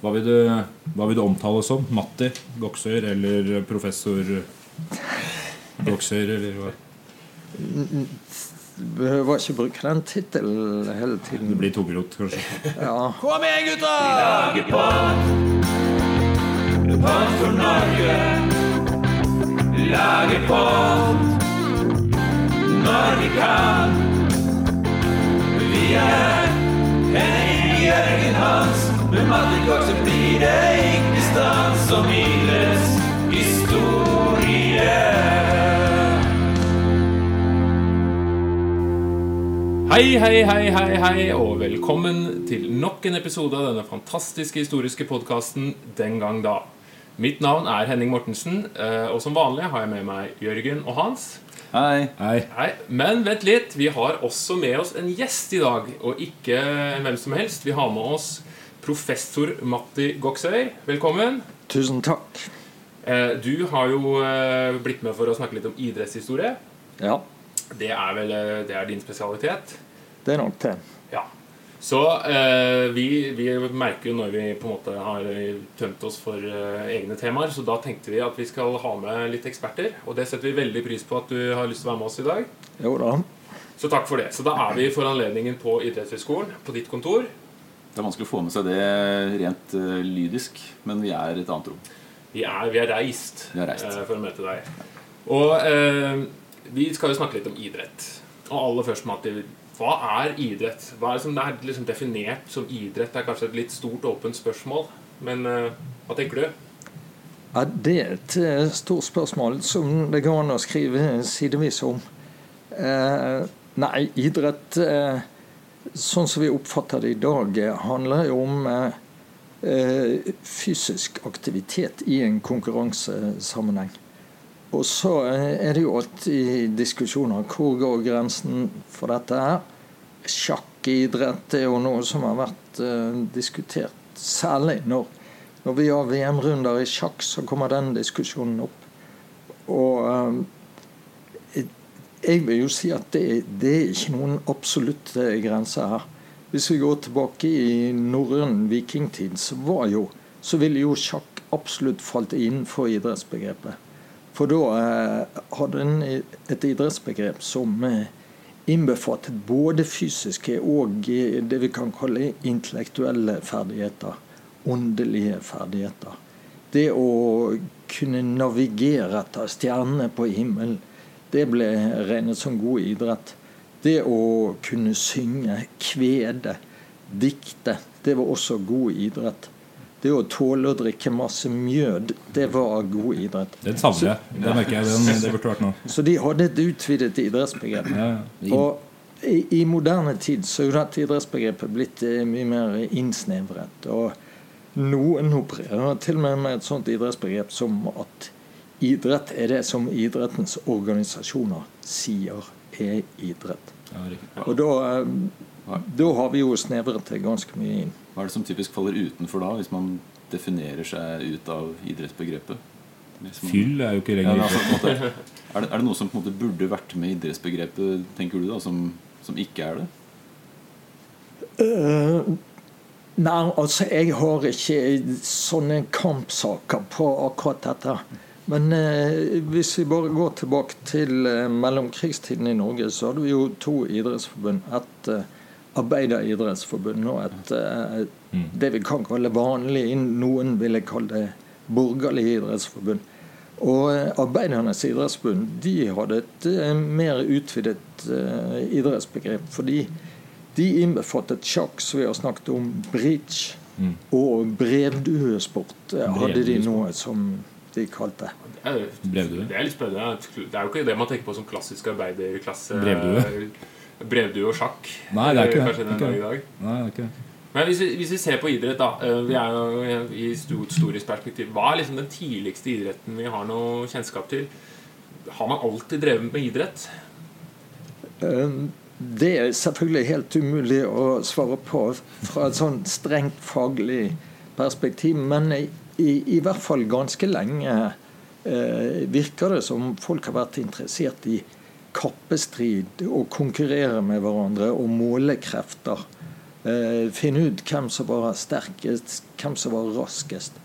Hva vil, du, hva vil du omtale som? Matti Goksøyr eller professor Goksøyr, eller hva? Behøver ikke bruke den tittelen hele tiden. Det blir tungrot, kanskje. Ja. Kom igjen, gutta! Vi lager pod. Pod for Norge. Lager pod. Når vi kan. Vi er Henning, Jørgen, Hans. Med Matti Kokk Hei, hei, hei, hei, hei, og velkommen til nok en episode av denne fantastiske historiske podkasten Den gang da. Mitt navn er Henning Mortensen, eh, og som vanlig har jeg med meg Jørgen og Hans. Hei. Hei. Hei, Men vent litt, vi har også med oss en gjest i dag, og ikke hvem som helst. Vi har med oss professor Matti Goksøyr. Velkommen. Tusen takk. Eh, Du har jo eh, blitt med for å snakke litt om idrettshistorie. Ja, Det er vel eh, det er din spesialitet? det er nok det. Ja. Så eh, vi, vi merker jo når vi på en måte har tømt oss for egne temaer, så da tenkte vi at vi skal ha med litt eksperter. Og det setter vi veldig pris på at du har lyst til å være med oss i dag. Jo da. Så takk for det. Så da er vi for anledningen på Idrettshøgskolen, på ditt kontor. Det er vanskelig å få med seg det rent eh, lydisk, men vi er et annet rom. Vi er, vi er reist, Vi er reist. eh, for å møte deg. Og eh, vi skal jo snakke litt om idrett. Og aller først, Matti, hva er idrett? Hva er det som er liksom definert som idrett? Det er kanskje et litt stort, åpent spørsmål, men eh, hva tenker du? Ja, det er et eh, stort spørsmål som det går an å skrive sidevis om. Eh, nei, idrett eh, sånn som vi oppfatter det i dag, eh, handler jo om eh, eh, fysisk aktivitet i en konkurransesammenheng. Og så eh, er det jo alltid diskusjoner. Hvor går grensen for dette her? Sjakkidrett er jo noe som har vært eh, diskutert, særlig når, når vi har VM-runder i sjakk, så kommer den diskusjonen opp. Og eh, jeg vil jo si at det, det er ikke noen absolutte grenser her. Hvis vi går tilbake i norrøn vikingtid, så var jo så ville jo sjakk absolutt falt innenfor idrettsbegrepet. For da eh, hadde en et idrettsbegrep som eh, innbefattet både fysiske og eh, det vi kan kalle intellektuelle ferdigheter. Åndelige ferdigheter. Det å kunne navigere etter stjernene på himmelen, det ble regnet som god idrett. Det å kunne synge, kvede, dikte, det var også god idrett. Det å tåle å drikke masse mjød, det var god idrett. den savner jeg. Det merker jeg. Den, det burde vært noe. Så de hadde et utvidet idrettsbegrep. Ja, ja. Og i, i moderne tid så er jo dette idrettsbegrepet blitt eh, mye mer innsnevret. Og noen opererer til og med med et sånt idrettsbegrep som at idrett er det som idrettens organisasjoner sier er idrett. Og da, eh, da har vi jo snevret det ganske mye inn. Hva er det som typisk faller utenfor da, hvis man definerer seg ut av idrettsbegrepet? Man- Fyll er jo ikke lenger ja, altså, er, det, er det noe som på en måte burde vært med i idrettsbegrepet, tenker du da, som, som ikke er det? Uh, nei, altså jeg har ikke sånne kampsaker på akkurat dette. Men eh, hvis vi bare går tilbake til eh, mellomkrigstiden i Norge, så hadde vi jo to idrettsforbund. Et eh, arbeideridrettsforbund og et eh, det vi kan kalle vanlig, noen ville kalle det borgerlig idrettsforbund. Og eh, Arbeidernes idrettsforbund de hadde et eh, mer utvidet eh, idrettsbegrep. fordi de innbefattet sjakk, som vi har snakket om, bridge og brevduesport. hadde de noe som de kalte. Det er, Brevdue. det er litt spennende. Det er jo ikke det man tenker på som klassisk arbeiderklasse. Brevdue. Brevdue og sjakk. Nei, det er ikke det. Ikke. Nei, det er ikke det. Men hvis vi, hvis vi ser på idrett, da. eh, Vi er jo i stort historisk perspektiv. Hva er liksom den tidligste idretten vi har noe kjennskap til? Har man alltid drevet med idrett? Eh, Det er selvfølgelig helt umulig å svare på fra et sånn strengt faglig perspektiv, men i, i hvert fall ganske lenge eh, virker det som folk har vært interessert i kappestrid og konkurrere med hverandre og måle krefter. Eh, finne ut hvem som var sterkest, hvem som var raskest.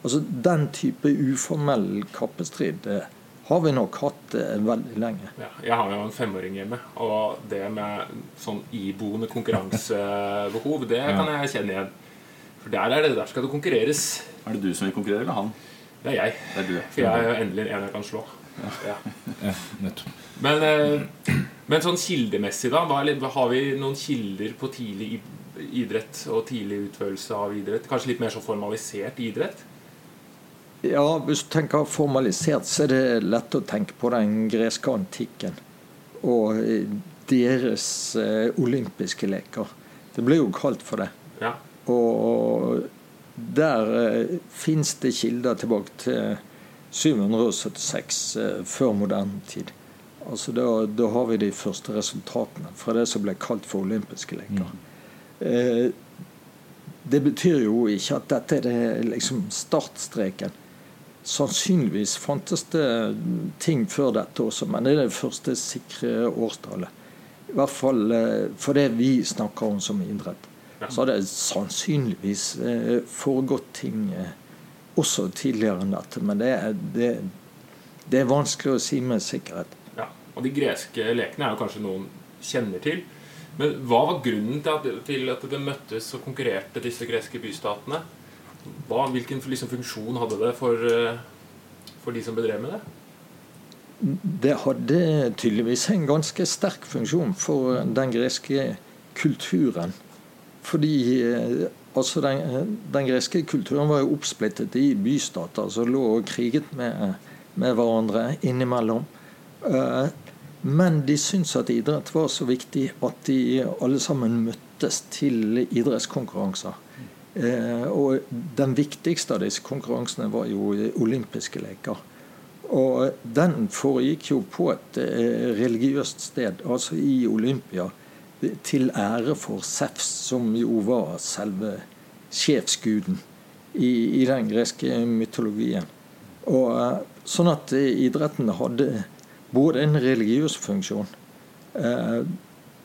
Altså Den type uformell kappestrid eh, har vi nok hatt eh, veldig lenge. Ja, jeg har jo en femåring hjemme, og det med sånn iboende konkurransebehov, det kan jeg kjenne igjen. For der er det, der skal det konkurreres. Er det du som vil konkurrere, eller han? Det er jeg. Det er du, For jeg er jo endelig en jeg kan slå. Ja. Ja. Men, eh, men sånn kildemessig, da? Hva er, litt- har vi noen kilder på tidlig idrett og tidlig utførelse av idrett? Kanskje litt mer så formalisert idrett? Ja, Hvis du tenker formalisert, så er det lett å tenke på den greske antikken og eh, deres eh, olympiske leker. Det ble jo kalt for det. Ja. Og der eh, fins det kilder tilbake til 776 eh, før moderne tid. Altså da, da har vi de første resultatene fra det som ble kalt for olympiske leker. Eh, det betyr jo ikke at dette er det liksom startstreken. Sannsynligvis fantes det ting før dette også, men det er det første sikre årstallet. I hvert fall eh, for det vi snakker om som idrett. Så har det sannsynligvis eh, foregått ting eh, også tidligere enn dette. Men det er, det, det er vanskelig å si med sikkerhet. ja. Og de greske lekene er jo kanskje noen kjenner til. Men hva var grunnen til at, til at det møttes og konkurrerte disse greske bystatene? Hva, hvilken liksom, funksjon hadde det for, eh, for de som bedrev med det? Det hadde tydeligvis en ganske sterk funksjon for den greske kulturen. Fordi eh, altså den, den greske kulturen var jo oppsplittet i bystater som lå og kriget med, med hverandre innimellom. Eh, Men de syntes at idrett var så viktig at de alle sammen møttes til idrettskonkurranser. Eh, Og den viktigste av disse konkurransene var jo olympiske leker. Og den foregikk jo på et eh, religiøst sted, altså i Olympia, til ære for Sefs, som jo var selve sjefsguden i, i den greske mytologien. Og eh, Sånn at eh, idretten hadde både en religiøs funksjon eh,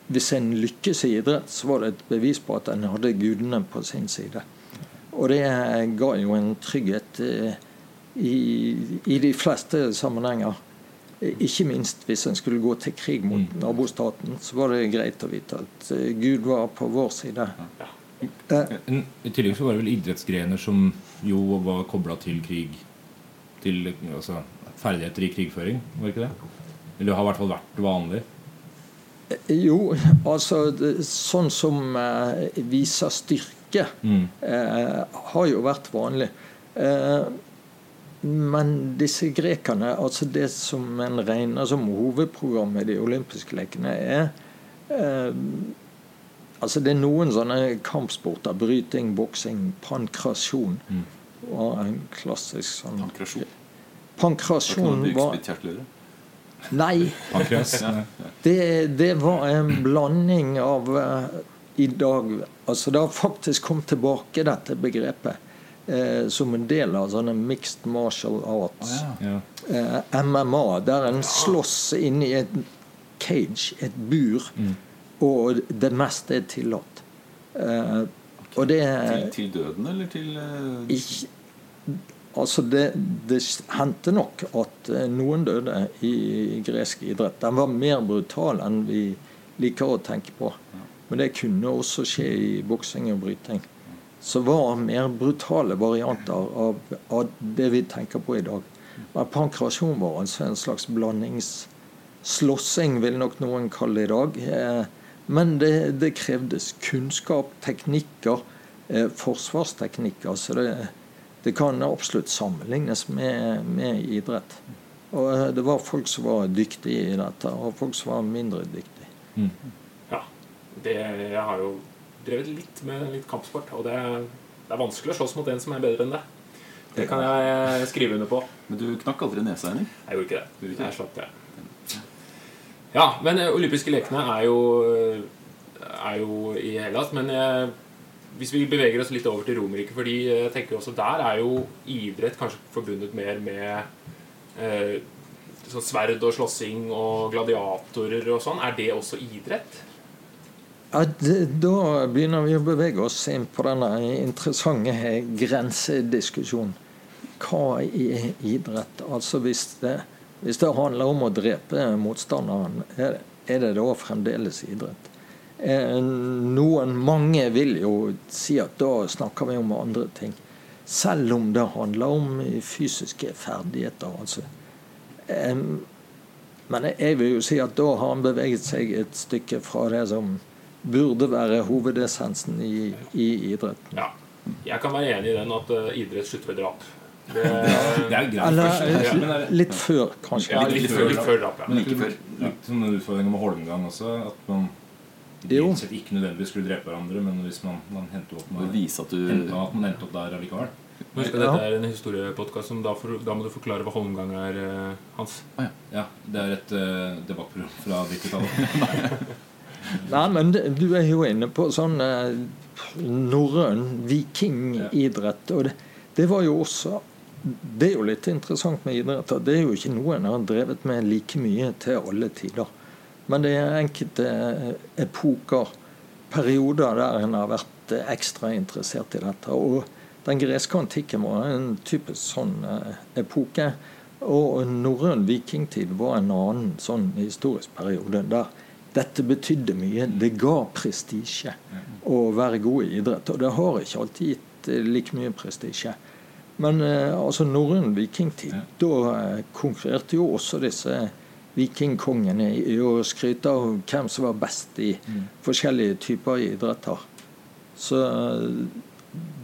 Hvis en lykkes i idrett, så var det et bevis på at en hadde gudene på sin side. Og det ga jo en trygghet eh, i, i de fleste sammenhenger. Ikke minst hvis en skulle gå til krig mot nabostaten, så var det greit å vite at eh, Gud var på vår side. Eh, I tillegg så var det vel idrettsgrener som jo var kobla til krig Til altså, ferdigheter i krigføring, var ikke det? Eller det har i hvert fall vært vanlig. Jo, altså sånn som eh, viser styrke, Mm. eh, har jo vært vanlig. Eh, men disse grekerne, altså det som en regner som hovedprogrammet i de olympiske lekene, er eh, Altså det er noen sånne kampsporter. Bryting, boksing, pankrasjon. Mm. var en klassisk sånn Pankrasjon. Pankrasjon var? Nei. Det, det var en blanding av eh, i dag Altså det har faktisk kommet tilbake, dette begrepet, eh, som en del av sånne mixed martial arts. Ja. Eh, MMA, der en slåss inni et cage, et bur, og det meste er tillatt. Eh, og det Til, til døden, eller til eh, ikke Altså, det, det hendte nok at eh, noen døde i gresk idrett. Den var mer brutal enn vi liker å tenke på. Men det kunne også skje i boksing og bryting. Så var mer brutale varianter av, av det vi tenker på i dag. Men pankrasjon var altså en slags blandingsslåssing, vil nok noen kalle det i dag. Eh, Men det, det krevdes kunnskap, teknikker, eh, forsvarsteknikker. Så det, det kan absolutt sammenlignes med, med idrett. Og eh, det var folk som var dyktige i dette, og folk som var mindre dyktige. Mm. Ja. Det, jeg har jo drevet litt med litt kampsport, og det, det er vanskelig å slåss mot en som er bedre enn deg. Det kan jeg skrive under på. Men du knakk aldri nesa, Henning? Jeg gjorde ikke det. Ikke? Jeg slapp det. Ja, men eh, olympiske lekene er jo, er jo i Hellas. Men jeg, hvis vi beveger oss litt over til Romerike, fordi jeg tenker også der er jo idrett kanskje forbundet mer med eh, sånn sverd og slåssing og gladiatorer og sånn. Er det også idrett? Ja, da begynner vi å bevege oss inn på denne interessante grensediskusjonen. Hva er idrett? Altså hvis det, hvis det handler om å drepe motstanderen, er, det da fremdeles idrett? Eh, noen, mange vil jo si at da snakker vi om andre ting. Selv om det handler om fysiske ferdigheter. altså. Eh, men jeg vil jo si at da har han beveget seg et stykke fra det som burde være hovedessensen i, i idretten. Ja. Jeg kan være enig i den at uh, idrett slutter ved drap. Det, Det er greit Eller eh, men er- litt før, kanskje. ja, litt, før, litt før drap, ja. Men ikke før. Litt sånn utfordring med Holmgang også. At man sett ikke nødvendigvis skulle drepe hverandre, men hvis man, man endte opp med vise at du endte, at man endte opp der allikevel. Husk dette er en historiepodkast, da, da må du forklare hva Holmgang er, eh, Hans. Ja, det er et uh, debattprogram fra 90-tallet. Nei, men du er jo inne på sånn eh, norrøn vikingidrett. Og det, det var jo også Det er jo litt interessant med idrett at det er jo ikke noe en har drevet med like mye til alle tider. Men det er enkelte eh, epoker, perioder, der en har vært eh, ekstra interessert i dette. Og den greske antikken var en typisk sånn epoke. Og norrøn vikingtid var en annen sånn historisk periode der dette betydde mye. Det ga prestisje å være god i idrett. Og det har ikke alltid gitt eh, like mye prestisje. Men eh, altså norrøn vikingtid, da eh, konkurrerte jo også disse vikingkongene i å skryte av hvem som var best i forskjellige typer idretter. Så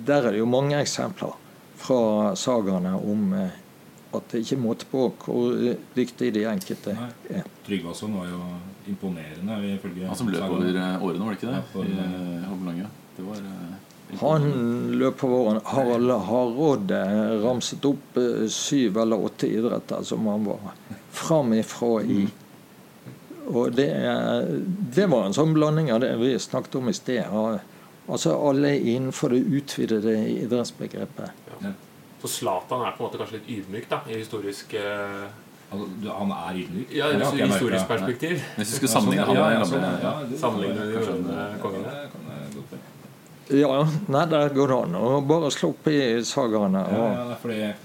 der er det jo mange eksempler fra sagaene om at det ikke er måte på hvor dyktig de enkelte er. Tryggvason var jo imponerende ifølge Han som løp over eh, årene, var det ikke det? Ja, for- I eh, Det var eh, Han løp på våren. Harald Hardråde ramset opp eh, syv eller åtte idretter som han var framifrå i. Og det, det var en sånn blanding av det vi snakket om i sted. Altså alle innenfor det utvidede idrettsbegrepet. Så Zlatan er på en måte kanskje litt ydmyk da, i historisk eh, Altså, du, han er ydmyk. Ja, i historisk merket. perspektiv. Hvis du skulle sammenligne han ja, med ja, sånn, ja, det- Sammenligne de skjønne kongene. Ja, det nei, der går det an å bare slå opp i sagaene. Ja, Og, ja, det fordi jeg,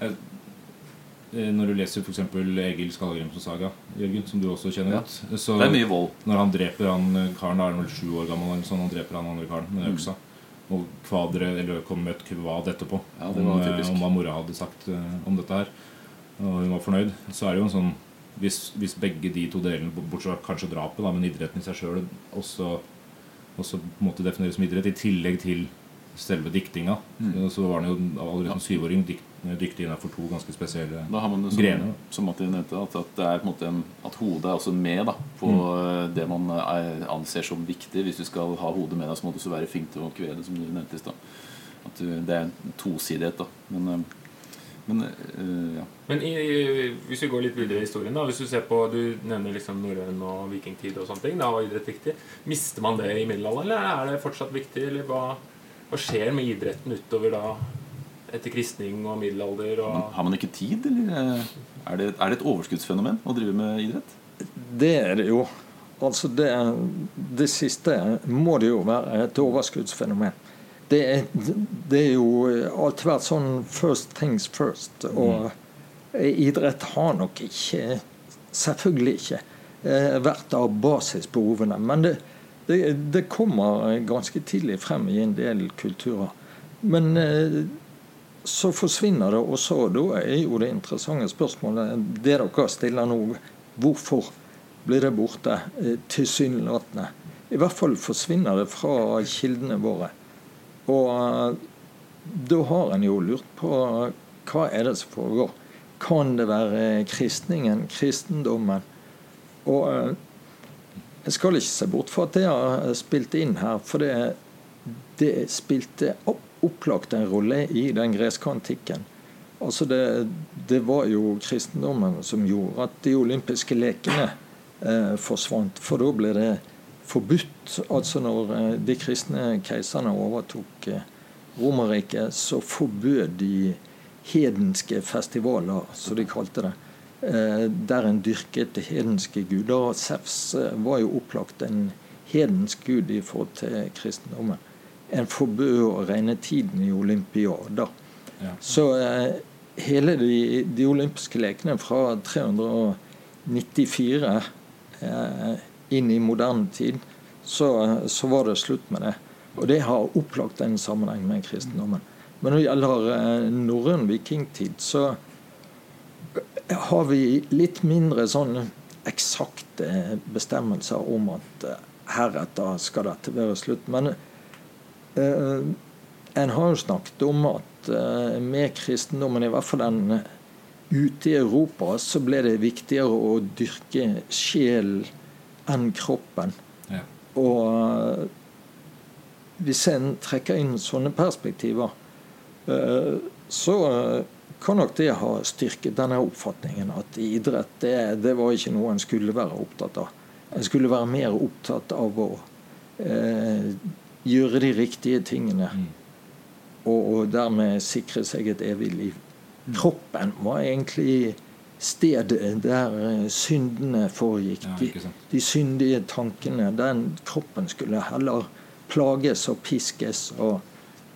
eh, Når du leser f.eks. Egil Skallagrimsens saga, Jørgen, som du også kjenner godt så Det er mye vold. Når han dreper han eh, karen, da er han vel sju år gammel, eller sånn, han dreper han andre karen med øksa. Og kvadre, eller kom med et kvad etterpå Ja, det var om, eh, om hva mora hadde sagt eh, om dette her. Og hun var fornøyd. Så er det jo en sånn Hvis, hvis begge de to delene, bortsett fra kanskje drapet, da, men idretten i seg sjøl også, også på en måte defineres som idrett, i tillegg til selve diktinga, Mm. så var han jo allerede som syvåring dikt, dyktig innenfor to ganske spesielle Da har man det som, grener. som Martin nevnte, at, at, det er på en måte en, at hodet er også med da, på Mm. eh, det man er, anser som viktig. Hvis du skal ha hodet med deg, så må du også være flink til å kvele, som du nevnte i stad. Det er en tosidighet, da. Men, eh, men øh, ja. Men i, hvis vi går litt videre i historien da Hvis du ser på, du nevner liksom norrøn og vikingtid og sånne ting Da var idrett viktig Mister man det i middelalderen, eller er det fortsatt viktig? Eller hva, hva skjer med idretten utover da Etter kristning og middelalder Men og Har man ikke tid, eller eh, er det, er det et overskuddsfenomen å drive med idrett? det er det jo. Altså det, det siste må det jo være et overskuddsfenomen. Det er, det er jo alt vært sånn first things first. Og idrett har nok ikke, selvfølgelig ikke, eh, vært av basisbehovene. Men det, det, det kommer ganske tidlig frem i en del kulturer. Men eh, så forsvinner det og da er jo det interessante spørsmålet det dere stiller nå, hvorfor blir det borte? eh, Tilsynelatende. I hvert fall forsvinner det fra kildene våre. Og eh, da har en jo lurt på hva er det som foregår. Kan det være kristningen, kristendommen? Og eh, jeg skal ikke se bort fra at det har spilt inn her, for det, det spilte opp, opplagt en rolle i den greske antikken. Altså det, det var jo kristendommen som gjorde at de olympiske lekene eh, forsvant. For da ble det forbudt. Altså når eh, de kristne keiserne overtok eh, Romerriket, så forbød de hedenske festivaler, som de kalte det. Eh, der en dyrket hedenske guder. Og Sevs eh, var jo opplagt en hedensk gud i forhold til kristendommen. En forbød å regne tiden i olympiader. Ja. Så eh, hele de, de olympiske lekene fra 394 eh, inn i moderne tid, så, så var det slutt med det. Og det har opplagt en sammenheng med kristendommen. Men når det gjelder eh, norrøn vikingtid, så har vi litt mindre sånn eksakte bestemmelser om at eh, heretter skal dette være slutt. Men eh, en har jo snakket om at eh, med kristendommen, i hvert fall den eh, ute i Europa, så ble det viktigere å dyrke sjel enn kroppen. Ja. Og eh, hvis en trekker inn sånne perspektiver, eh, så kan nok det ha styrket denne oppfatningen at idrett det, det var ikke noe en skulle være opptatt av. En skulle være mer opptatt av å eh, gjøre de riktige tingene. Mm. Og, og dermed sikre seg et evig liv. Kroppen var egentlig stedet der eh, syndene foregikk. De, de syndige tankene. Den kroppen skulle heller plages og piskes. og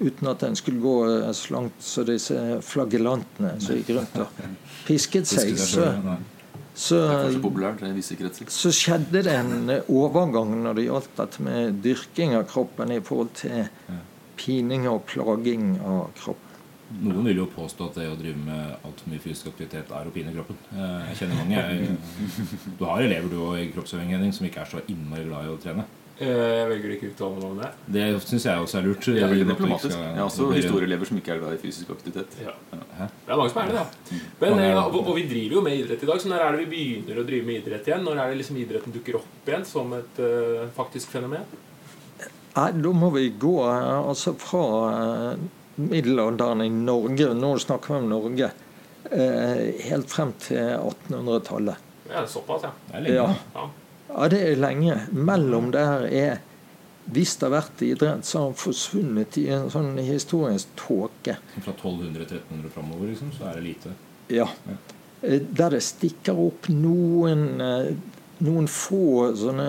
Uten at den skulle gå eh, så langt så disse flagellantene som gikk rundt og pisket seg. Så, så, så skjedde det en overgang når det gjaldt dette med dyrking av kroppen i forhold til pining og plaging av kroppen. Noen vil jo påstå at det å drive med altfor mye fysisk aktivitet er å pine kroppen. Eh, Jeg kjenner mange. Jeg, du har elever du også i kroppsøvingrening som ikke er så innmari glad i å trene. Eh, Jeg velger ikke å uttale meg om det. Det syns jeg også er lurt. Jeg er veldig diplomatisk. Jeg har også historieelever som ikke er glad i fysisk aktivitet. Ja. Det er mange som er det, da. Men, Mange er eh, og, og vi driver jo med idrett i dag, så når er det vi begynner å drive med idrett igjen? Når er det liksom idretten dukker opp igjen som et uh, faktisk fenomen? Nei, da må vi gå altså fra eh, middelalderen i Norge, nå snakker vi om Norge, eh, helt frem til 1800-tallet. Ja, såpass, ja. Det er lenge. Ja. Ja. Det er lenge. Mellom der er Hvis det har vært idrett, så har han forsvunnet i en sånn historisk tåke. Fra 1200-1300 framover, liksom, så er det lite. Ja. ja. Der det stikker opp noen eh, noen få sånne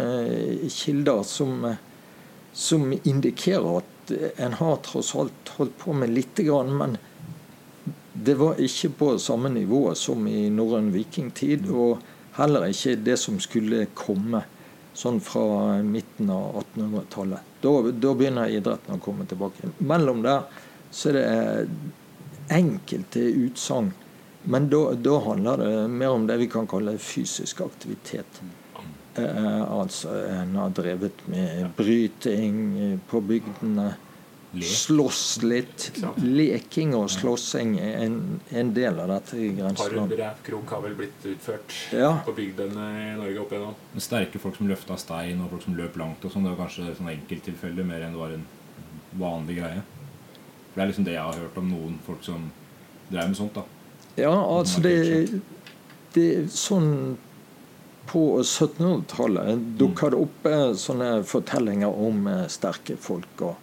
kilder som, eh, som indikerer at eh, en har tross alt holdt på med lite grann, men det var ikke på samme nivå som i norrøn vikingtid, og heller ikke det som skulle komme sånn fra midten av 1800-tallet. Da, da begynner idretten å komme tilbake. Mellom der så er det enkelte utsagn, men da, da handler det mer om det vi kan kalle fysisk aktivitet. Eh, altså en har drevet med bryting eh, på bygdene. Le. Slåss litt. Leking og slåssing er en, en del av dette i Et par grenseland. rævkrok har vel blitt utført Ja. på bygdene i Norge opp igjennom. Men sterke folk som løfta stein, og folk som løp langt og sånn, det var kanskje sånn enkelttilfeller mer enn det var en vanlig greie. For Det er liksom det jeg har hørt om noen folk som drev med sånt. da. Ja, altså det, det er sånn På 1700-tallet dukka det opp eh, sånne fortellinger om eh, sterke folk. og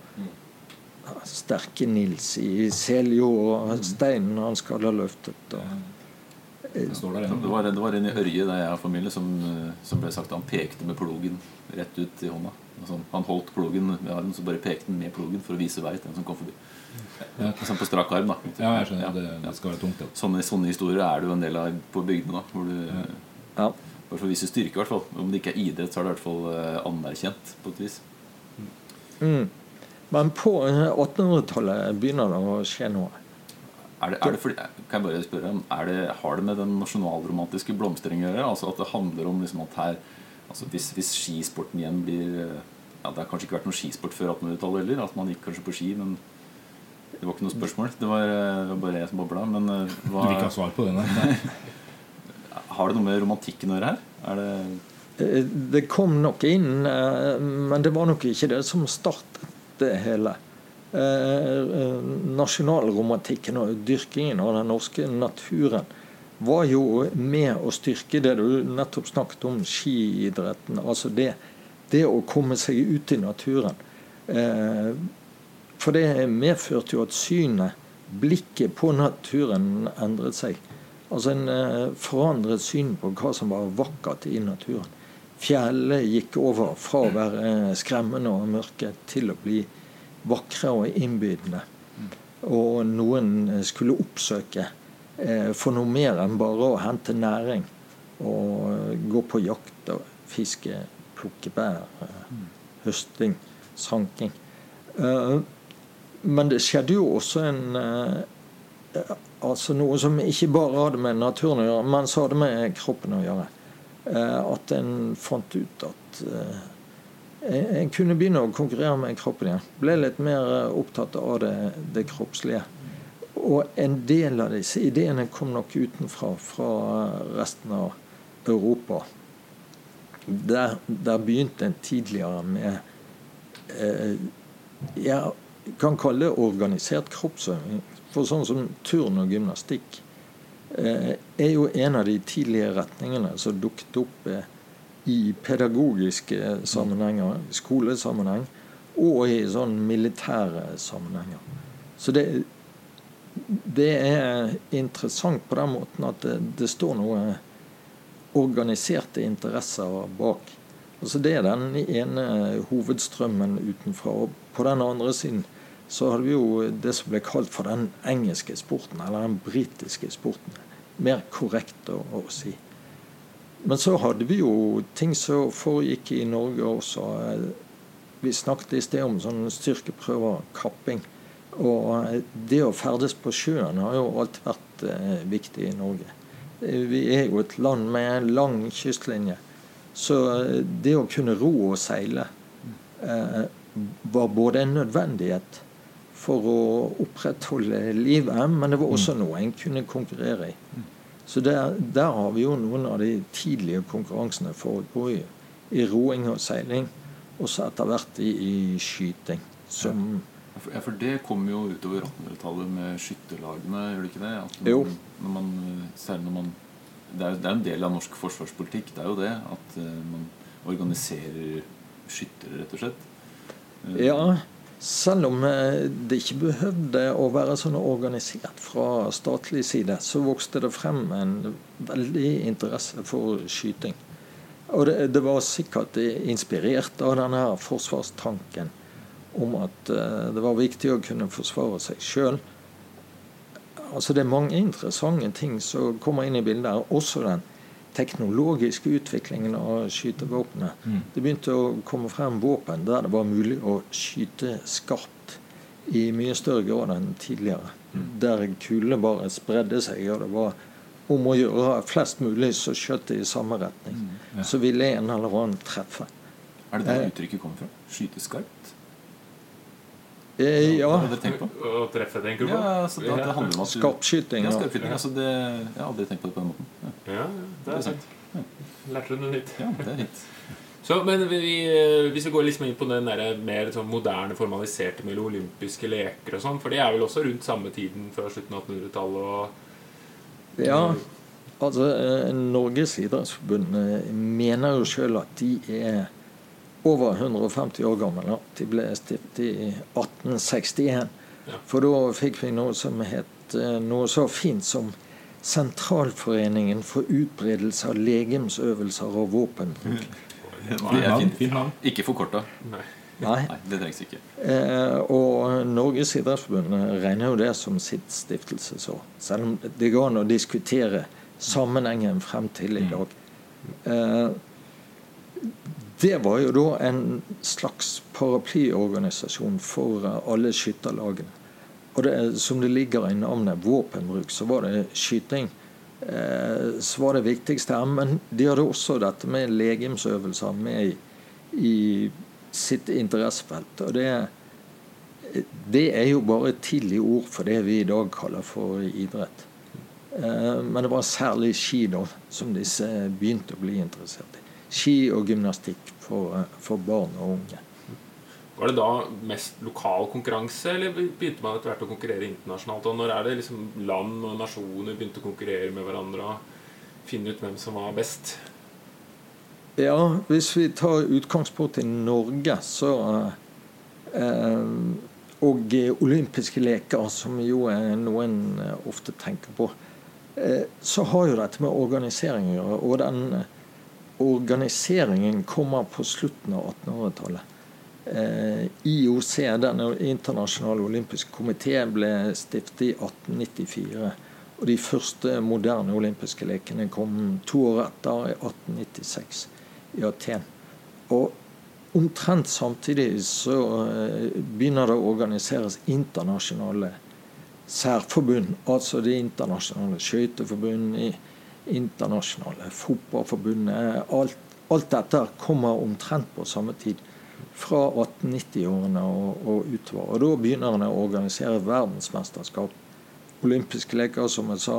Sterke Nils i Seljo og steinen han skal ha løftet. Og, Det Det var, det var en i Ørje der jeg har familie som, eh, som ble sagt han pekte med plogen rett ut i hånda. Altså, han holdt plogen med armen, så bare pekte han med plogen for å vise vei til den som kom forbi. Ja. Sånn på strak arm, da. Ja, jeg skjønner. Ja. Det, det skal være tungt. Ja. Sånne, sånne historier er det jo en del av på bygdene. da hvor du, ja. Bare for å vise styrke, i hvert fall. Om det ikke er idrett, så er det i hvert fall eh, anerkjent på et vis. mm. Men på eh, 1800-tallet begynner det å skje noe. Er det, er det fordi, kan jeg bare spørre er det, Har det med den nasjonalromantiske blomstringen å gjøre? Altså At det handler om liksom at her altså hvis, hvis skisporten igjen blir eh, ja, Det har kanskje ikke vært noe skisport før 1800-tallet heller. At man gikk kanskje på ski, men det var ikke noe spørsmål. Det var, eh, det var bare jeg som bobla. Men hva, Du vil ikke ha svar på det? Nei. har det noe med romantikken å gjøre her? Er det Eh, Det kom nok inn, eh, men det var nok ikke det som startet det hele. Eh, eh, Nasjonalromantikken og dyrkingen av den norske naturen var jo med å styrke det du nettopp snakket om, skiidretten. Altså det, det å komme seg ut i naturen. Eh, For det medførte jo at synet, blikket på naturen, endret seg. Altså en forandret syn på hva som var vakkert i naturen. Fjellene gikk over fra å være skremmende og mørke til å bli vakre og innbydende. Og noen skulle oppsøke eh, for noe mer enn bare å hente næring. Og gå på jakt og fiske, plukke bær, eh, høsting, sanking. Eh, men det skjedde jo også en eh, Altså noe som ikke bare hadde med naturen å gjøre, men som hadde med kroppen å gjøre. Eh, at en fant ut at eh, en kunne begynne å konkurrere med kroppen igjen. Ble litt mer eh, opptatt av det, det kroppslige. Og en del av disse ideene kom nok utenfra, fra resten av Europa. Der, der begynte en tidligere med eh, Jeg kan kalle det organisert kroppsøving. For sånn som turn og gymnastikk eh, er jo en av de tidlige retningene som dukket opp eh, i pedagogiske sammenhenger, skolesammenheng, og i sånn militære sammenhenger. Så det, det er interessant på den måten at det, det står noe organiserte interesser bak. Altså Det er den ene hovedstrømmen utenfra. Og på den andre siden så hadde vi jo det som ble kalt for den engelske sporten, eller den britiske sporten. Mer korrekt å, å, si. Men så hadde vi jo ting som foregikk i Norge også. Vi snakket i sted om sånn styrkeprøver, kapping. Og det å ferdes på sjøen har jo alltid vært eh, viktig i Norge. Vi er jo et land med lang kystlinje. Så det å kunne ro og seile eh, var både en nødvendighet for å opprettholde livet, men det var også Mm. noe en kunne konkurrere i. Så der, der har vi jo noen av de tidlige konkurransene for både i, i roing og seiling, og så etter hvert i, i skyting. Som Ja, for- det kom jo utover 1800-tallet med skytterlagene, gjør det ikke det? At Jo. når man, særlig når man det er, det er en del av norsk forsvarspolitikk, det er jo det. At eh, man organiserer skyttere, rett og slett. Ja, selv om eh, det ikke behøvde å være sånn organisert fra statlig side, så vokste det frem en veldig interesse for skyting. Og det, det var sikkert inspirert av denne forsvarstanken om at eh, det var viktig å kunne forsvare seg sjøl. Altså det er mange interessante ting som kommer inn i bildet. her, Også den teknologiske utviklingen av skytevåpenet. Mm. Det begynte å komme frem våpen der det var mulig å skyte skarpt i mye større grad enn tidligere. Der kulene bare spredde seg, og det var om å gjøre flest mulig så skjøt i samme retning. Ja. Så ville en eller annen treffe. Er det det Eh. uttrykket kommer fra? Skyte skarpt? Eh, ja, Har dere tenkt på? Å treffe, tenker du på? Ja, altså, det, det handler om at du skarpskyting. Ja, Ja. skarpskyting. Altså det, jeg har aldri tenkt på det på den måten. Ja, Ja, det det er sant. Ja. Lærte du noe nytt? Ja, det er nytt. Så, men vi, vi- hvis vi går liksom inn på den der mer sånn moderne, formaliserte med olympiske leker og sånn, for det er vel også rundt samme tiden før slutten av 1800-tallet og Ja, altså eh, Norges idrettsforbund eh, mener jo sjøl at de er over 150 år gammel. Da. De ble stiftet i 1861. Ja. For da fikk vi noe som het eh, noe så fint som Sentralforeningen for utbredelse av legemsøvelser og våpen. Det er fint. fint navn. Ikke forkorta. Nei. Nei. Nei, det trengs ikke. Eh, og Norges idrettsforbund regner jo det som sitt stiftelsesår. Selv om det går an å diskutere sammenhengen frem til i dag. Eh, det var jo da en slags paraplyorganisasjon for eh, alle skytterlagene. Og det, som det ligger i navnet våpenbruk, så var det skyting eh, som var det viktigste her. Men de hadde også dette med legemsøvelser med i, i sitt interessefelt. Og det, det er jo bare et tidlig ord for det vi i dag kaller for idrett. Eh, Men det var særlig ski da som disse begynte å bli interessert i. Ski og gymnastikk for, for barn og unge. Var det da mest lokal konkurranse, eller begynte man etter hvert å konkurrere internasjonalt? Og når er det liksom land og nasjoner begynte å konkurrere med hverandre og finne ut hvem som var best? Ja, hvis vi tar utgangspunkt i Norge, så eh, Og olympiske leker, som jo er noen eh, ofte tenker på, eh, så har jo dette med organisering å gjøre. Og den organiseringen kommer på slutten av 1800-tallet. Eh, IOC, Den internasjonale olympiske komité, ble stiftet i 1894. Og de første moderne olympiske lekene kom to år etter, i 1896, i Aten. Og omtrent samtidig så eh, begynner det å organiseres internasjonale særforbund. Altså det internasjonale skøyteforbundet, internasjonale fotballforbundet. Alt, alt dette kommer omtrent på samme tid. Fra 1890-årene og, og utover. Og da begynner en å organisere verdensmesterskap. Olympiske leker, som jeg sa.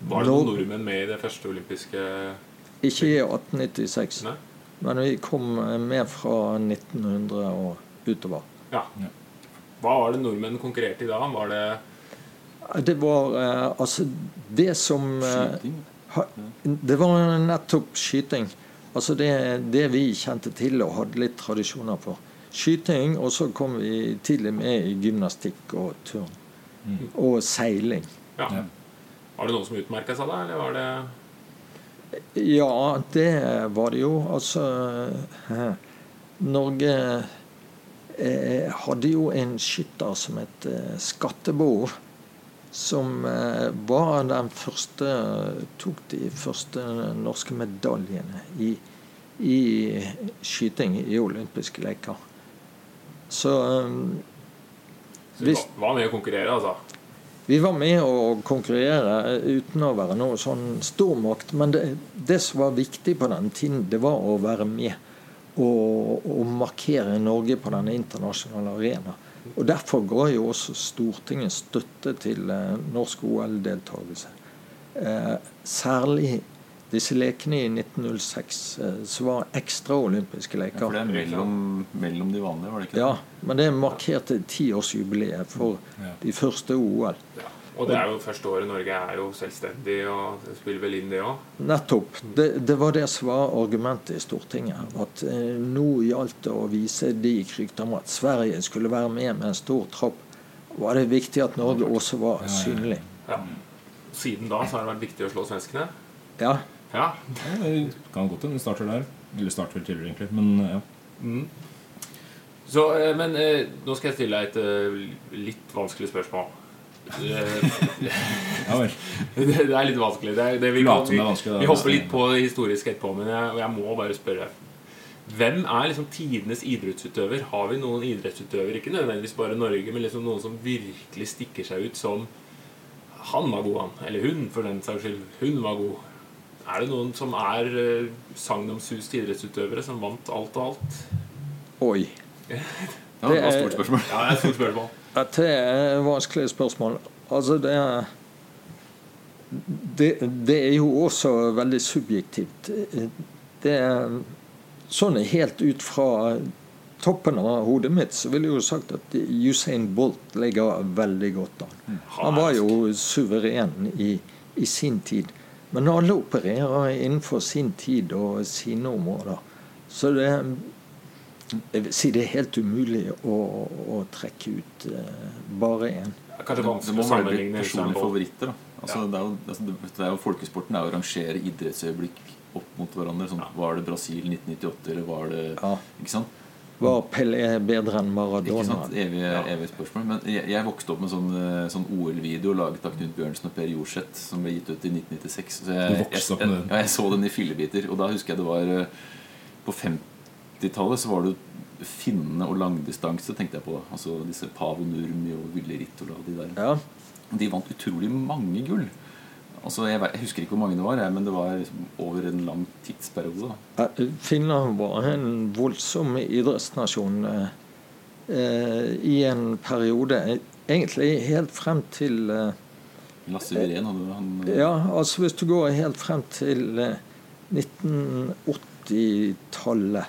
Var det noen Nå- nordmenn med i det første olympiske Ikke i 1896, Nei? men vi kom med fra 1900 og utover. Ja. Hva var det nordmenn konkurrerte i da? Var det Det var eh, altså det som eh, Det var nettopp skyting. Altså det, det vi kjente til og hadde litt tradisjoner for. Skyting, og så kom vi tidlig med i gymnastikk og turn. Og seiling. Ja. Var det noen som utmerka seg da, eller var det Ja, det var det jo. Altså Norge eh, hadde jo en skytter som het eh, Skattebo. Som eh, var den første Tok de første norske medaljene i, i skyting i olympiske leker. Så eh, Så vi Hvis- var- var med å konkurrere, altså? vi var med å konkurrere uten å være noe sånn stormakt. Men det, det som var viktig på den tiden, det var å være med og, og markere Norge på den internasjonale arena. Og Derfor ga jo også Stortinget støtte til eh, norsk OL-deltakelse. Eh, særlig disse lekene i 1906, eh, som var ekstraolympiske Ja, leker. for det er mellom, mellom de vanlige, var det ikke det? Ja, men det markerte tiårsjubileet for Ja. de første OL. Ja. Og det er jo første året Norge er jo selvstendig, og spiller vel inn det òg? Nettopp. Det, det var det som var argumentet i Stortinget. At eh, nå gjaldt det å vise de om at Sverige skulle være med med en stor tropp. Var det viktig at Norge også var synlig. Ja. Siden da så har det vært viktig å slå svenskene. Ja, Ja. Det kan godt hende det starter der. Eller starter vel tidligere, egentlig. Men ja. Mm. Så, eh, men eh, nå skal jeg stille deg et eh, litt vanskelig spørsmål. Eh, ja vel. det, er litt vanskelig. Det er, det, vi, vi, det er vanskelig, da. vi hopper litt på det historiske etterpå, men jeg, jeg må bare spørre. Hvem er liksom tidenes idrettsutøver? Har vi noen idrettsutøvere, ikke nødvendigvis bare Norge, men liksom noen som virkelig stikker seg ut som Han var god, han. Eller hun, for den saks skyld. Hun var god. Er det noen som er uh, sagnomsuste idrettsutøvere som vant alt og alt? oi. Ja, Det var er- stort spørsmål. Ja, det er et stort spørsmål. Dette er vanskelige vanskelig spørsmål. Altså, det er det, det er jo også veldig subjektivt. Det er sånn helt ut fra toppen av hodet mitt så ville jeg jo sagt at Usain Bolt ligger veldig godt an. Han var jo suveren i, i sin tid. Men alle opererer innenfor sin tid og sine områder. Så det jeg vil si det er helt umulig å, å trekke ut eh, bare én. Kanskje vanskelig å personlige favoritter. Altså, det, er jo, altså, det er Folkesporten er å rangere idrettsøyeblikk opp mot hverandre. Sånn, ja. Var det Brasil 1998, eller var det ja. ikke sant? Var Pelé bedre enn Maradona? Ikke sant, Evige, evig spørsmål. Men jeg, jeg, vokste opp med sånn, eh, sånn OL-video laget av Knut Bjørnsen og Per Jorseth som ble gitt ut i 1996. Så jeg, jeg, jeg, så den i fillebiter. Og da husker jeg det var eh, på 50 90-tallet så var det finne og langdistanse, tenkte jeg på. Altså disse Pavo Nurmi og Ville Rittola og de der. Ja. De vant utrolig mange gull. Altså, jeg, jeg, husker ikke hvor mange det var, men det var liksom over en lang tidsperiode. Da. Finland var en voldsom idrettsnasjon eh, eh, i en periode, egentlig helt frem til eh, Lasse Viren hadde han eh, Ja, altså hvis du går helt frem til eh, 1980-tallet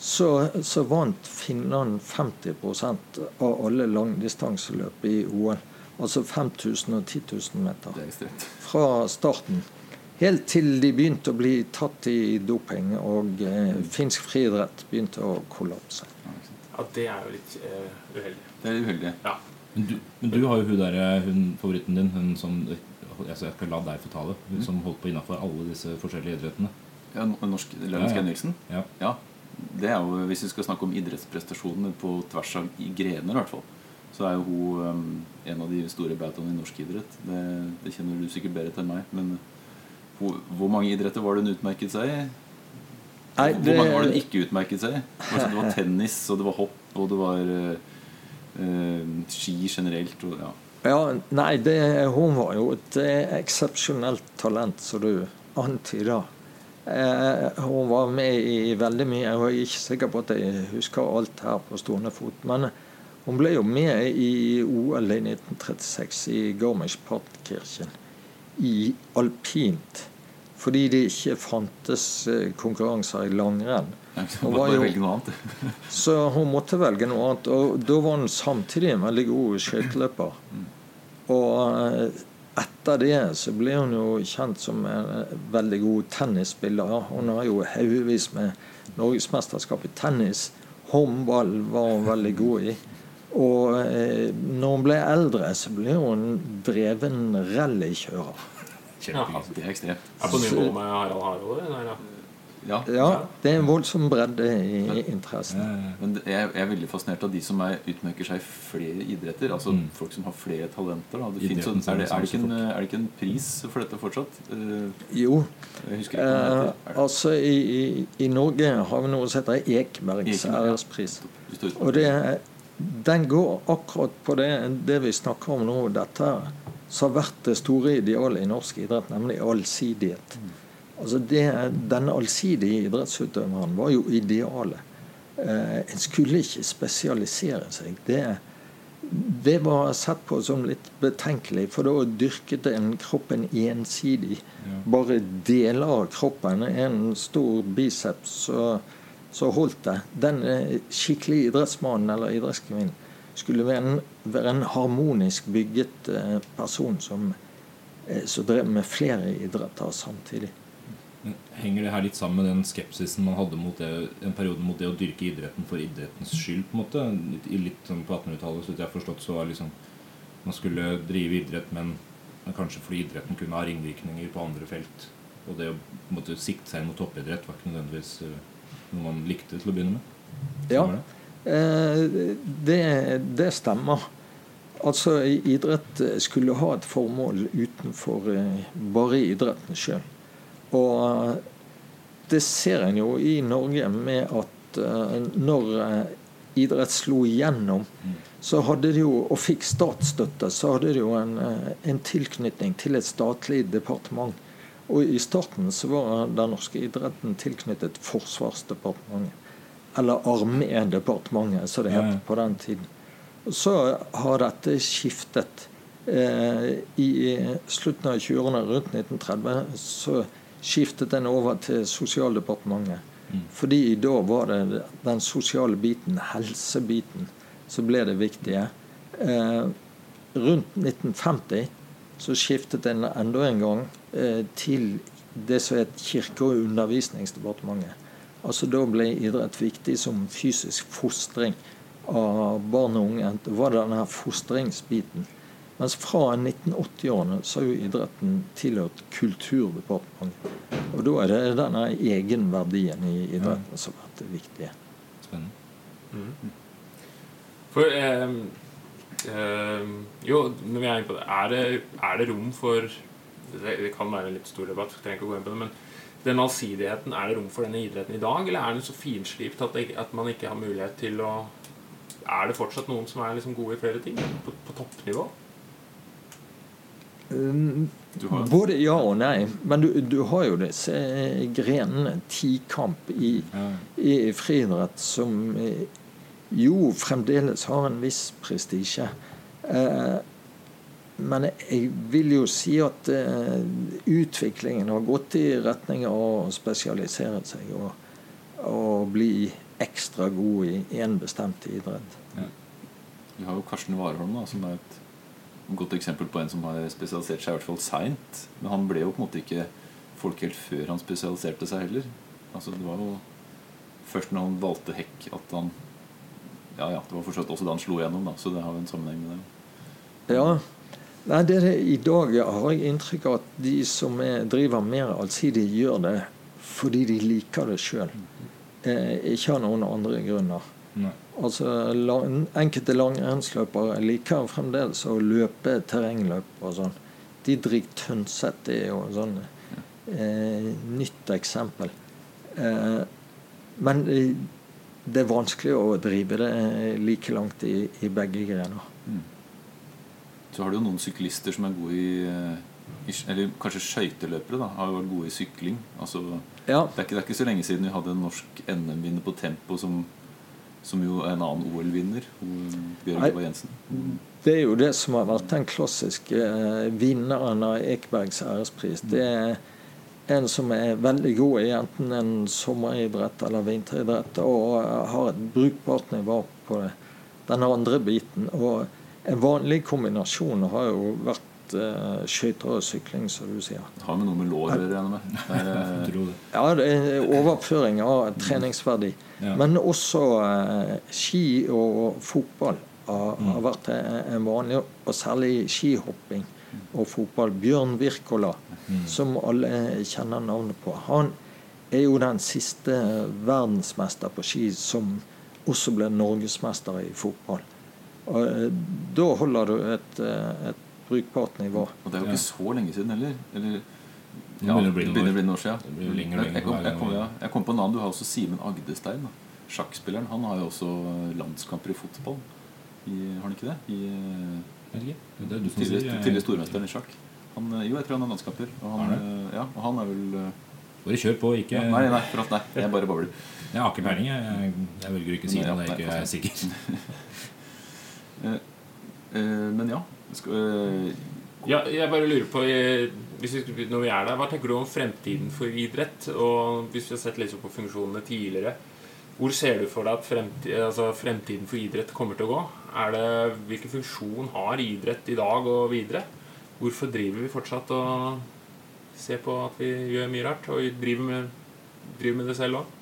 så, så vant Finland 50 av alle langdistanseløp i OL. Altså 5000 og 10 000 meter. Er fra starten. Helt til de begynte å bli tatt i doping, og eh, finsk friidrett begynte å kollapse. Ja, det er jo litt eh, uheldig. Det er uheldig. Ja. Men du, men du har jo hun der, hun favoritten din, hun som Jeg skal la deg få ta det. Hun som holdt på innafor alle disse forskjellige idrettene. Ja, norsk Lønnes Ja, ja. Ja. Ja. Det er jo, Hvis vi skal snakke om idrettsprestasjoner på tvers av grener, i hvert fall, så er jo hun um, en av de store bautaene i norsk idrett. Det, det kjenner du sikkert bedre til enn meg. Men hun, hvor mange idretter var det hun utmerket seg i? Nei, Hvor mange var det hun ikke utmerket seg i? Altså, det var tennis, og det var hopp, og det var uh, ski generelt. Og, ja. ja, nei, det, hun var jo et eh, eksepsjonelt talent, som du antyder. Eh, hun var med i veldig mye. Jeg er ikke sikker på at jeg husker alt her på stående fot. Men hun ble jo med i OL i 1936 i Garmisch-Partenkirchen i alpint. Fordi det ikke fantes eh, konkurranser i langrenn. Hun jo-. Så hun måtte velge noe annet. Og da var hun samtidig en veldig god skøyteløper. Og eh, etter det så ble hun jo kjent som en veldig god tennisspiller. Hun har jo haugevis med norgesmesterskap i tennis. Håndball var hun veldig god i. Og eh, når hun ble eldre, så ble hun dreven rallykjører. Kjempegøy. Det er ekstremt. Er på nivå med Harald Hardråde? Ja. Ja, det er en voldsom bredde i interessen. Ja, Men jeg er veldig fascinert av de som er, utmerker seg i flere idretter. Altså Mm. folk som har flere talenter. Det finnes, er, det, er, det ikke en, er det ikke en pris for dette fortsatt? Uh, Jo, ikke Eh. Altså i, i, I Norge har vi noe som heter Ekebergs ærespris. Og det, den går akkurat på det, det vi snakker om nå. Dette som har vært det store idealet i norsk idrett, nemlig allsidighet. Altså det, Den allsidige idrettsutøveren var jo idealet. Eh, en skulle ikke spesialisere seg. Det, det var sett på som litt betenkelig, for da dyrket en kroppen ensidig. Bare deler av kroppen. En stor biceps, så, så holdt det. Den eh, skikkelige idrettsmannen eller idrettskvinnen skulle være en, være en harmonisk bygget eh, person som, eh, som drev med flere idretter samtidig. Henger det her litt sammen med den skepsisen man hadde mot det, en periode mot det å dyrke idretten for idrettens skyld? på en måte Litt, litt sånn På 1800-tallet så jeg har forstått så var liksom man skulle drive idrett, men, kanskje fordi idretten kunne ha ringvirkninger på andre felt. Og det å på en måte, sikte seg inn mot toppidrett var ikke nødvendigvis eh, noe man likte til å begynne med. Ja, det? eh, det, det stemmer. Altså, idrett skulle ha et formål utenfor eh, bare idretten sjøl. Og eh, det ser en jo i Norge med at eh, når eh, idrett slo igjennom, så hadde de jo, og fikk statsstøtte, så hadde de jo en, en tilknytning til et statlig departement. Og i starten så var den norske idretten tilknyttet Forsvarsdepartementet. Eller Armédepartementet, som det het på den tiden. Så har dette skiftet. Eh, I slutten av 20-årene, rundt 1930, så skiftet den over til Sosialdepartementet. Fordi da var det den sosiale biten, helsebiten, som ble det viktige. Eh, rundt 1950 så skiftet den enda en gang eh, til det som het Kirke- og undervisningsdepartementet. Altså Da ble idrett viktig som fysisk fostring av barn og unge. Det var denne fostringsbiten. Mens fra 1980-årene så har jo idretten tilhørt Kulturdepartementet. Og da er det denne egenverdien i idretten som har vært viktig. Spennende. Spennende. For eh, eh, Jo, når vi er inne på det Er det, er det rom for det, det kan være en litt stor debatt, jeg trenger ikke å gå inn på det, men den allsidigheten, er det rom for denne idretten i dag, eller er den så finslipt at, det- at man ikke har mulighet til å Er det fortsatt noen som er liksom gode i flere ting? På, på toppnivå? Både ja og nei. Men du, du har jo disse grenene, tikamp i, Ja. i friidrett, som eh, jo fremdeles har en viss prestisje. Eh, men jeg vil jo si at eh, utviklingen har gått i retning av å spesialisere seg og, og bli ekstra god i én bestemt idrett. Vi har jo Karsten Warholm, da, som er et godt eksempel på en som har spesialisert seg i hvert fall seint. Men han ble jo på en måte ikke folkehelt før han spesialiserte seg heller. Altså Det var jo først når han valgte hekk at han Ja, ja, det var fortsatt også da han slo igjennom, da, så det har jo en sammenheng med det. Ja. Nei, det er det, I dag har jeg inntrykk av at de som er, driver mer allsidig, gjør det fordi de liker det sjøl. Eh, ikke av noen andre grunner. Nei. Altså, lang, Enkelte langrennsløpere liker fremdeles å løpe terrengløp og sånn. Didrik Tønseth er jo sånn eh, nytt eksempel. Eh, men eh, det er vanskelig å drive det eh, like langt i, i begge grener. Så har du jo noen syklister som er gode i, eh, Eller kanskje skøyteløpere har jo vært gode i sykling. Altså, Ja, det, er ikke, det er ikke så lenge siden vi hadde en norsk NM-vinner på tempo som, som jo er en annen OL-vinner. Bjørn Ivar Jensen. Det er jo det som har vært den klassiske eh, vinneren av Ekebergs ærespris. Det er en som er veldig god i enten en sommeridrett eller vinteridrett, og eh, har et brukbart nivå på den andre biten. Og en vanlig kombinasjon har jo vært uh, skøyter og sykling, som du sier. Det har med noe med lår å gjøre, regner jeg med. Det er, Jeg eh. Ja, det er overføring av treningsverdi. Ja. Men også uh, ski og fotball har, har vært en vanlig, og særlig skihopping og fotball. Bjørn Wirkola, som alle kjenner navnet på. Han er jo den siste verdensmester på ski som også ble norgesmester i fotball. Og eh, da holder du et, eh, et brukbart nivå. og det er jo Ja. ikke så lenge siden heller. Eller, å bli det begynner å bli noen år siden. Lenger Jeg- kom, jeg, kom, ja, jeg kom på en annen. Du har også Simen Agdestein. Da. Sjakkspilleren. Han har jo også landskamper i fotball. I, har han ikke det? I. Det er du som tidligere, sier. tidligere stormesteren i sjakk. Han, eh, jo, jeg tror han har landskamper. Og han, eh, ja, og han er vel eh, Bare kjør på, ikke ja, Nei, nei, for at, nei, jeg bare babler. Jeg har ikke peiling. Jeg, jeg, jeg velger å ikke si det. ja, jeg nei, ikke er sikker. Men ja. Skal, Ja, jeg bare lurer på eh, hvis vi, Når vi er der, Hva tenker du om fremtiden for idrett? Og hvis vi har sett litt på funksjonene tidligere Hvor ser du for deg at fremti, altså fremtiden for idrett kommer til å gå? Er det, hvilken funksjon har idrett i dag og videre? Hvorfor driver vi fortsatt og ser på at vi gjør mye rart? Og driver med, driver med det selv òg?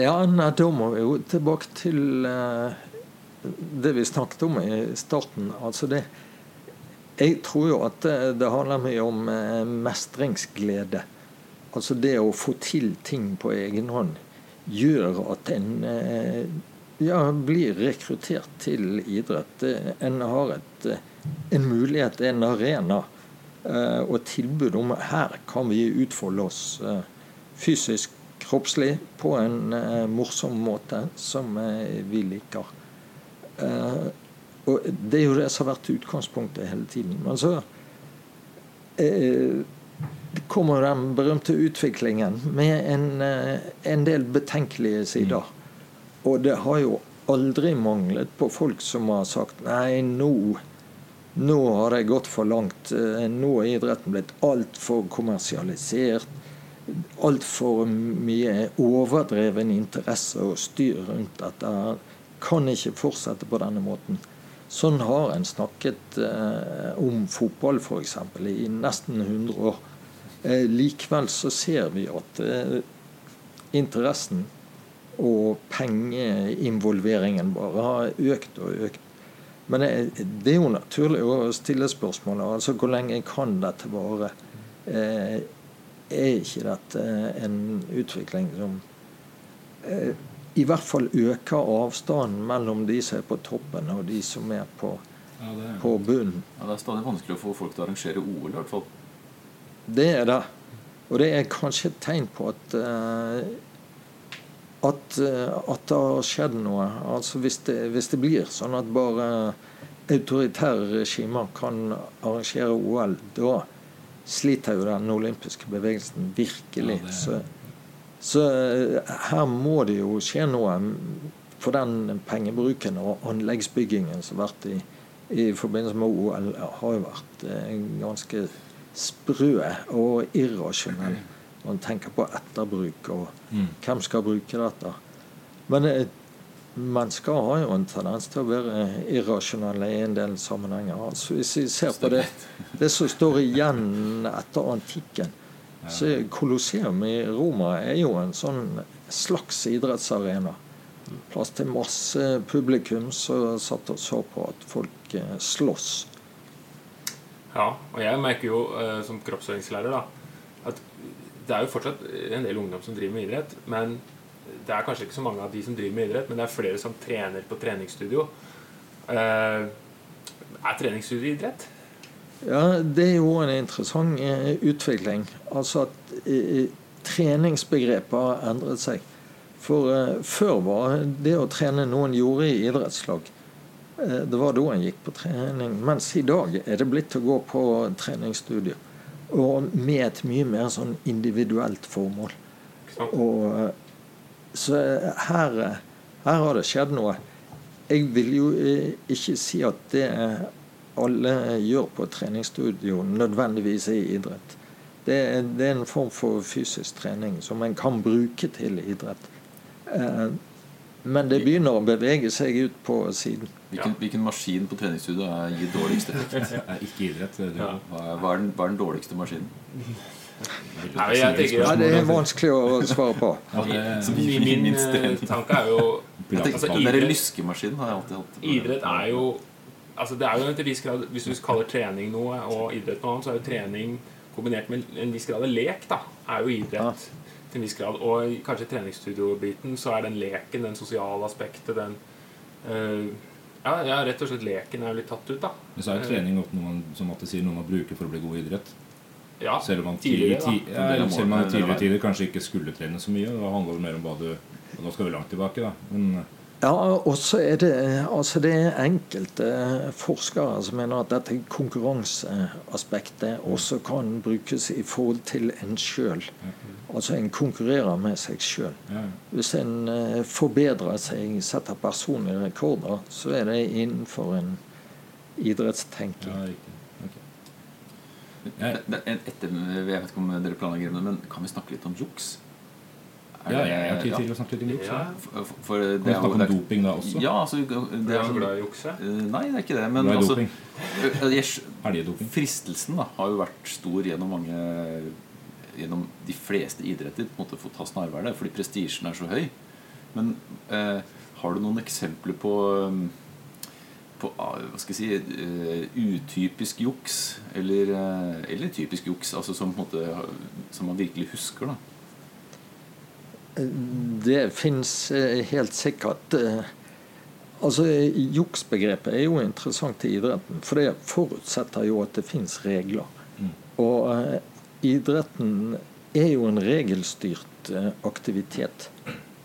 Ja, da må vi jo tilbake til eh, det vi snakket om i starten. Altså det Jeg tror jo at det, det handler mye om eh, mestringsglede. Altså det å få til ting på egen hånd gjør at en eh, ja, blir rekruttert til idrett. En har et, eh, en mulighet, en arena og og tilbud om her kan vi utfolde oss eh, fysisk, kroppslig, på en eh, morsom måte som eh, vi liker. Eh, og det er jo det som har vært utgangspunktet hele tiden. Men så eh, kommer den berømte utviklingen med en, eh, en del betenkelige sider. Og det har jo aldri manglet på folk som har sagt nei, nå, nå har det gått for langt. Nå er idretten blitt altfor kommersialisert. Altfor mye overdreven interesse og styr rundt dette. her. Kan ikke fortsette på denne måten. Sånn har en snakket eh, om fotball f.eks. i nesten 100 år. Eh, likevel så ser vi at eh, interessen og pengeinvolveringen bare har økt og økt. Men det, det er jo naturlig å stille spørsmålet altså hvor lenge kan dette vare? Eh, er ikke dette en utvikling som eh, i hvert fall øker avstanden mellom de som er på toppen og de som er på, Ja, det er- på bunnen? ja, det er stadig vanskelig å få folk til å arrangere OL, i hvert fall. Det er det. Og det er kanskje et tegn på at eh, at, eh, at det har skjedd noe. Altså hvis det, hvis det blir sånn at bare autoritære regimer kan arrangere OL, da sliter jo den olympiske bevegelsen virkelig. Ja, det- Så, eh, her må det jo skje noe. For den pengebruken og anleggsbyggingen som har vært i, i forbindelse med OL, har jo vært eh, ganske sprø og irrasjonell. Man tenker på etterbruk og Mm. hvem skal bruke dette. Men eh, mennesker har jo en tendens til å være irrasjonelle i en del sammenhenger. Altså Hvis vi ser på det, det som står igjen etter antikken, så Colosseum i Roma er jo en sånn slags idrettsarena. Plass til masse publikum som satt og så på at folk eh, slåss. Ja, og jeg merker jo eh, som kroppsøvingslærer da, at det er jo fortsatt en del ungdom som driver med idrett. Men det er kanskje ikke så mange av de som driver med idrett, men det er flere som trener på treningsstudio. Eh, er treningsstudio idrett? Ja, Det er jo en interessant eh, utvikling. Altså at eh, treningsbegrepet har endret seg. For eh, før var det å trene noe en gjorde i idrettslag. Eh, det var da en gikk på trening. Mens i dag er det blitt å gå på treningsstudio. Og med et mye mer sånn individuelt formål. Og, eh, så her, eh, her har det skjedd noe. Jeg vil jo eh, ikke si at det alle gjør på treningsstudio, nødvendigvis er idrett. Det er, det er en form for fysisk trening som en kan bruke til idrett. Eh, men det begynner å bevege seg ut på siden. Hvilken, hvilken maskin på treningsstudio er- gir dårligst effekt? Ikke idrett. Det, det, Ja. Hva er, hva er, den, hva er den dårligste maskinen? Nei, jeg tenker- Ja, det er vanskelig å svare på. Min, min minst eh, tanke er jo Altså, idrett-. Idrett er jo Altså det er jo til viss grad Hvis du kaller trening noe og idrett noe annet, så er jo trening kombinert med en viss grad av lek, da, er jo idrett til en viss grad. Og i kanskje treningsstudiobiten så er den leken, den sosiale aspektet, den eh, ja, ja, rett og slett leken er jo litt tatt ut, da. Men så er jo trening godt noe man, som Matte sier, noe man bruker for å bli god i idrett. Ja, Selv om man, tidligere, tidligere, ja, selv om man i tidligere tider kanskje ikke skulle trene så mye. Da handler det mer om hva du og Nå skal vi langt tilbake, da. Men Ja, og så er det altså det er enkelte forskere som mener at dette konkurranseaspektet også kan brukes i forhold til en sjøl. Altså en konkurrerer med seg sjøl. Hvis en eh, forbedrer seg, setter personlige rekorder, så er det innenfor en idrettstenking. ja riktig. Ok. Det- det- en- Etter, jeg vet ikke om dere planlegger det, men kan vi snakke litt om juks? Er Ja, jeg har tid ja, til å snakke litt om juks. Ja. Ja. For, for det Kan vi er snakke om doping da også? Ja, altså det er så glad i å jukse? Eh, Nei, det er ikke det. Men det altså, doping. ø- jeg fristelsen da, har jo vært stor gjennom mange Gjennom de fleste idretter på en måte å få ta snarveier fordi prestisjen er så høy. Men eh, har du noen eksempler på på hva skal jeg si uh, utypisk juks? Eller, uh, eller typisk juks, altså som, på en måte, som man virkelig husker? da Det fins helt sikkert eh, Altså, Juksbegrepet er jo interessant i idretten, for det forutsetter jo at det fins regler. Og eh, idretten er jo en regelstyrt eh, aktivitet.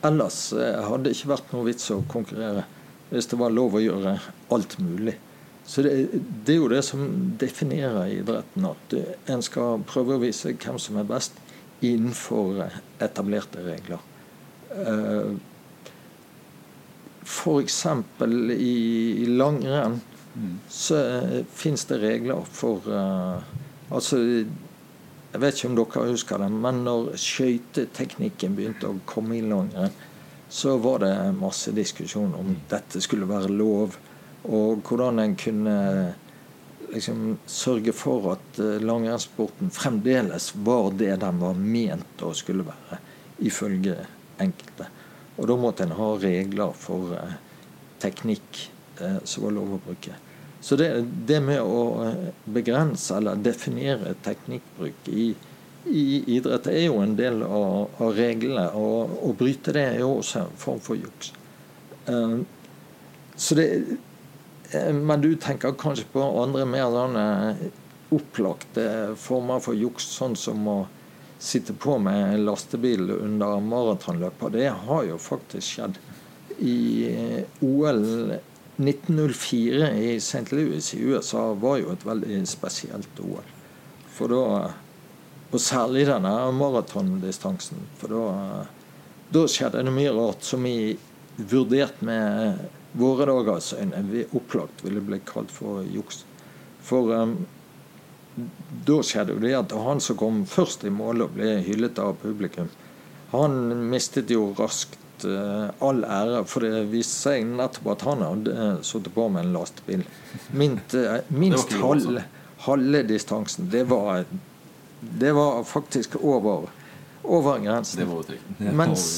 Ellers eh, hadde det ikke vært noe vits å konkurrere hvis det var lov å gjøre alt mulig. Så det, det er jo det som definerer idretten, at eh, en skal prøve å vise hvem som er best innenfor eh, etablerte regler. Eh, F.eks. i langrenn så uh, fins det regler for eh, Altså, jeg vet ikke om dere husker det, men når skøyteteknikken begynte å komme i langrenn, så var det masse diskusjon om dette skulle være lov, og hvordan en kunne liksom sørge for at eh, langrennssporten fremdeles var det den var ment å skulle være, ifølge enkelte. Og da måtte en ha regler for eh, teknikk eh, som var lov å bruke. Så det, det med å begrense eller definere teknikkbruk i, i idrett er jo en del av, av reglene. Og å bryte det er jo også en form for juks. Så det Men du tenker kanskje på andre mer sånne opplagte former for juks, sånn som å sitte på med lastebil under maratonløper. Det har jo faktisk skjedd. I eh, OL 1904 i St. Louis i USA var jo et veldig spesielt OL. For da Og særlig denne maratondistansen. For da, da skjedde det mye rart som vi vurderte med våre dagers øyne vi opplagt ville bli kalt for juks. For um, da skjedde jo det at han som kom først i mål og ble hyllet av publikum, han mistet jo raskt uh, all ære, for det viste seg nettopp at han hadde uh, sittet på med en lastebil. Mint, uh, minst halve, halve distansen. Det var, det var faktisk over, over grensen. Mens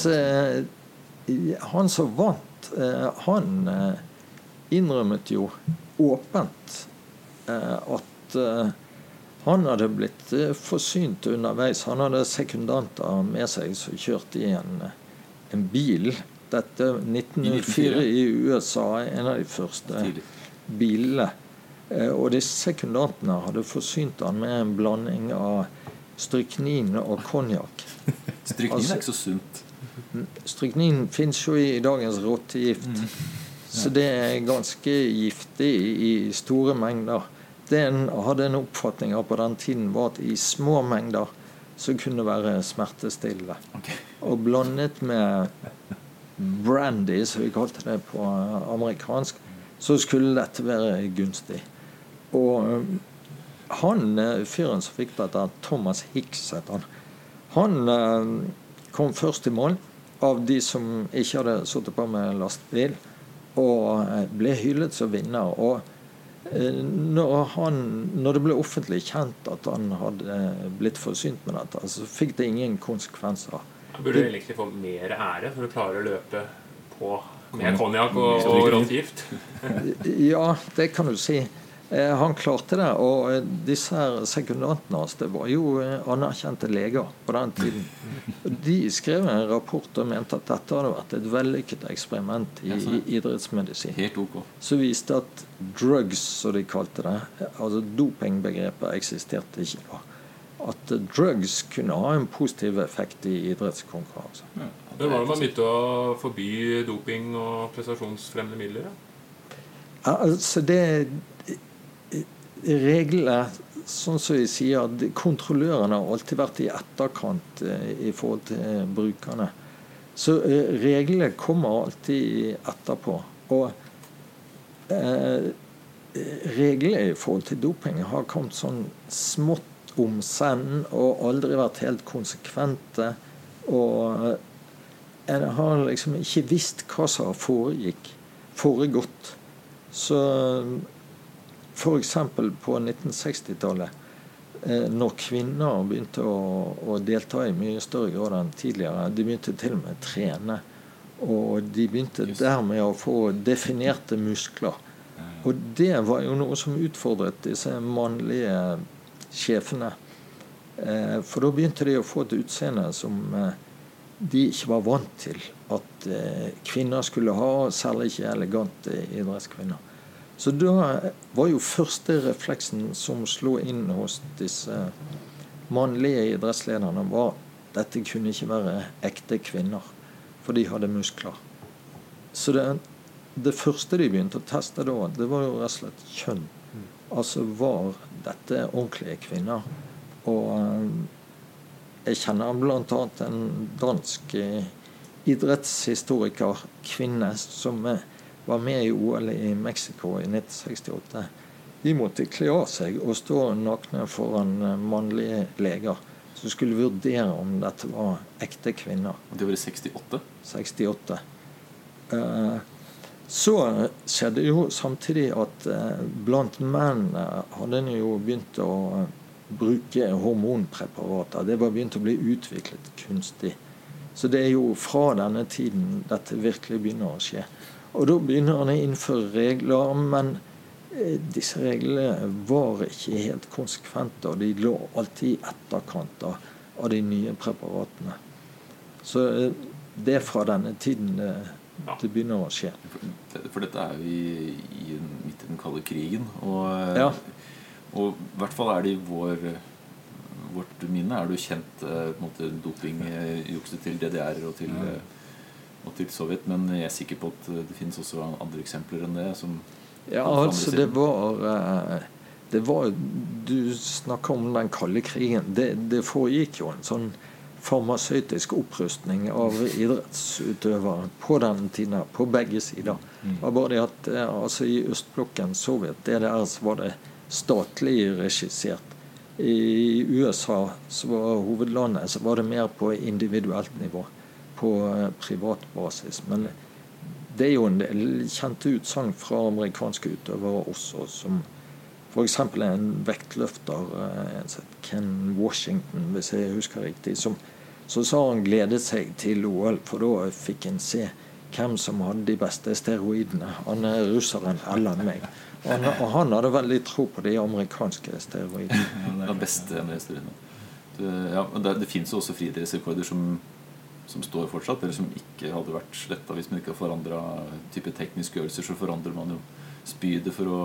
han som vant, han eh, innrømmet jo åpent eh, at eh, Han hadde blitt eh, forsynt underveis. Han hadde sekundanter med seg som kjørte i en, en bil. Dette 1904 i USA, en av de første bilene. Eh, Og disse sekundantene hadde forsynt han med en blanding av stryknin og konjakk. Stryknin Altså- er ikke så sunt. Stryknin fins jo i dagens rottegift. Så det er ganske giftig i store mengder. Det en hadde en oppfatning av på den tiden, var at i små mengder så kunne det være smertestillende. Okay. Og blandet med brandy, som vi kalte det på amerikansk, så skulle dette være gunstig. Og han eh, fyren som fikk dette, Thomas Hicks het han, han ø, kom først i mål av de som ikke hadde sittet på med lastebil, og eh, ble hyllet som vinner. Og eh, når, han, når det ble offentlig kjent at han hadde blitt forsynt med dette, så fikk det ingen konsekvenser. Han burde egentlig få mer ære for å klare å løpe på med konjakk og, og råttgift. Ja, det kan du si. Eh, Han klarte det. Og eh, disse her sekundantene hans, det var jo eh, anerkjente leger på den tiden. De skrev en rapport og mente at dette hadde vært et vellykket eksperiment i, i idrettsmedisin. Helt ok. Som viste at drugs, som de kalte det, altså dopingbegrepet, eksisterte ikke da. At drugs kunne ha en positiv effekt i idrettskonkurranse. Det var da man begynte å forby doping og prestasjonsfremmende midler. Ja. Ja, Altså det Reglene, sånn som vi sier, at kontrollørene har alltid vært i etterkant eh, i forhold til eh, brukerne. Så eh, reglene kommer alltid etterpå. Og eh, reglene i forhold til doping har kommet sånn smått om senn og aldri vært helt konsekvente. Og en har liksom ikke visst hva som foregikk, foregått. Så f.eks. på 1960-tallet, eh, når kvinner begynte å, å delta i mye større grad enn tidligere, de begynte til og med å trene. Og de begynte dermed å få definerte muskler. Og det var jo noe som utfordret disse mannlige sjefene. Eh, For da begynte de å få et utseende som eh, de ikke var vant til at kvinner skulle ha, særlig ikke elegante idrettskvinner. Så da var jo første refleksen som slo inn hos disse mannlige idrettslederne, var dette kunne ikke være ekte kvinner, for de hadde muskler. Så det, det første de begynte å teste da, det var jo rett og slett kjønn. Altså var dette ordentlige kvinner? Og eh, jeg kjenner bl.a. en dansk eh, idrettshistoriker, kvinne, som eh, var med i OL i Mexico i 1968. De måtte kle av seg og stå nakne foran eh, mannlige leger som skulle vurdere om dette var ekte kvinner. Og Det var i 68. 68. Eh, Så skjedde jo samtidig at eh, blant menn hadde en jo begynt å bruke hormonpreparater. Det var begynt å bli utviklet kunstig. Så det er jo fra denne tiden dette virkelig begynner å skje. Og da begynner han å innføre regler, men eh, disse reglene var ikke helt konsekvente, og de lå alltid i etterkant av, de nye preparatene. Så eh, det er fra denne tiden det, Ja. det begynner å skje. For, for dette er jo i, i, midt i den kalde krigen. Og, Ja. og i hvert fall er det i vår, vårt minne er jo kjent eh, dopingjukset til DDR og til, eh, og til Sovjet. Men jeg er sikker på at eh, det finnes også andre eksempler enn det. Som, Ja, altså det var eh, Det var Du snakker om den kalde krigen. Det, det foregikk jo en sånn farmasøytisk opprustning av idrettsutøvere på den tiden, på begge sider. Det var bare det at eh, altså i østblokken, Sovjet, DDR, så var det statlig regissert. I USA, som var hovedlandet, så var det mer på individuelt nivå. På eh, privat basis. Men det er jo en del kjente utsagn fra amerikanske utøvere også, som f.eks. en vektløfter, eh, Ken Washington, hvis jeg husker riktig, som så sa han gledet seg til OL, for da fikk en se hvem som hadde de beste steroidene. Han er russeren eller meg. Og han, og han hadde veldig tro på de amerikanske steroidene. Ja, det Den beste med historien. Det, ja, det, det fins jo også friidrettsrekorder som, som står fortsatt, eller som ikke hadde vært sletta hvis man ikke har forandra type tekniske øvelser. Så forandrer man jo spydet for å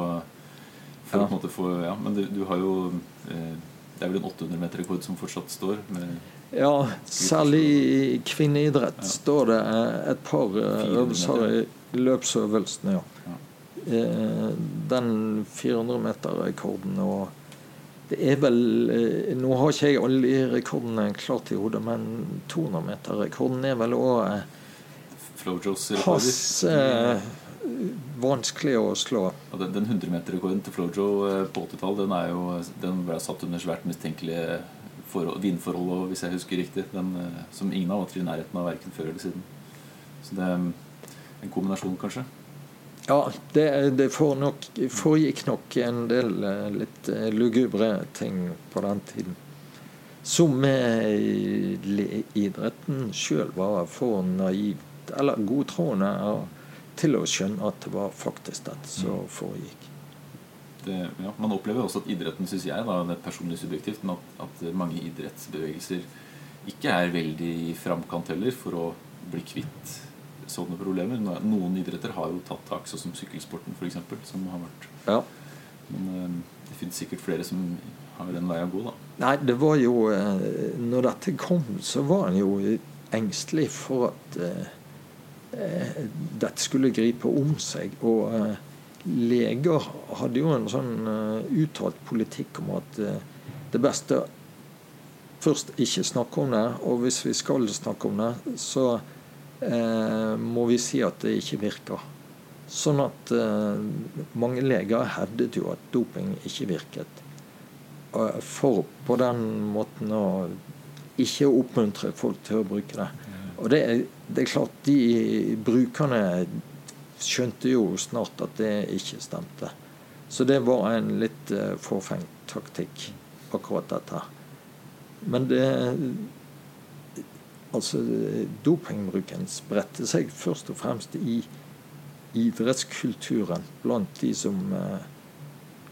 for Ja. å på en måte få Ja, men du, du har jo eh, Det er vel en 800 meter rekord som fortsatt står. Ja, særlig i kvinneidrett står det eh, et par eh, 400 øvelser i løpsøvelsene. Ja. Ja. Eh, Den 400-meterrekorden og det er vel eh, Nå har ikke jeg alle rekordene klart i hodet, men 200-meterrekorden er vel òg Flojo's-rekorder. passe eh, vanskelig å slå. Og den, den 100-meterrekorden til Flojo eh, på 80-tall den, den ble satt under svært mistenkelige forhold, vindforhold, hvis jeg husker riktig. Den, eh, som ingen har vært i nærheten av verken før eller siden. Så det er en kombinasjon, kanskje. Ja, det, det nok, foregikk nok en del eh, litt eh, lugubre ting på den tiden. Som eh, idretten sjøl var for naivt, eller godtroende, og- til å skjønne at det var faktisk dette som foregikk. Det, ja, man opplever også at idretten, syns jeg, da, det er personlig subjektivt, men at, at mange idrettsbevegelser ikke er veldig i framkant heller for å bli kvitt sånne problemer. Noen idretter har jo tatt tak, sånn som sykkelsporten f.eks., som har vært Ja. Men eh, det finnes sikkert flere som har den veien å gå, da. Nei, det var jo eh, Når dette kom, så var en jo engstelig for at eh, eh, dette skulle gripe om seg. Og eh, leger hadde jo en sånn uttalt politikk om at eh, det beste først ikke snakke om det, og hvis vi skal snakke om det, så må vi si at det ikke virker. Sånn at eh, mange leger hevdet jo at doping ikke virket. For på den måten å ikke oppmuntre folk til å bruke det. Og det, det er klart, de brukerne skjønte jo snart at det ikke stemte. Så det var en litt eh, forfengt taktikk, akkurat dette. Men det Altså, dopingbruken spredte seg først og fremst i idrettskulturen blant de som eh,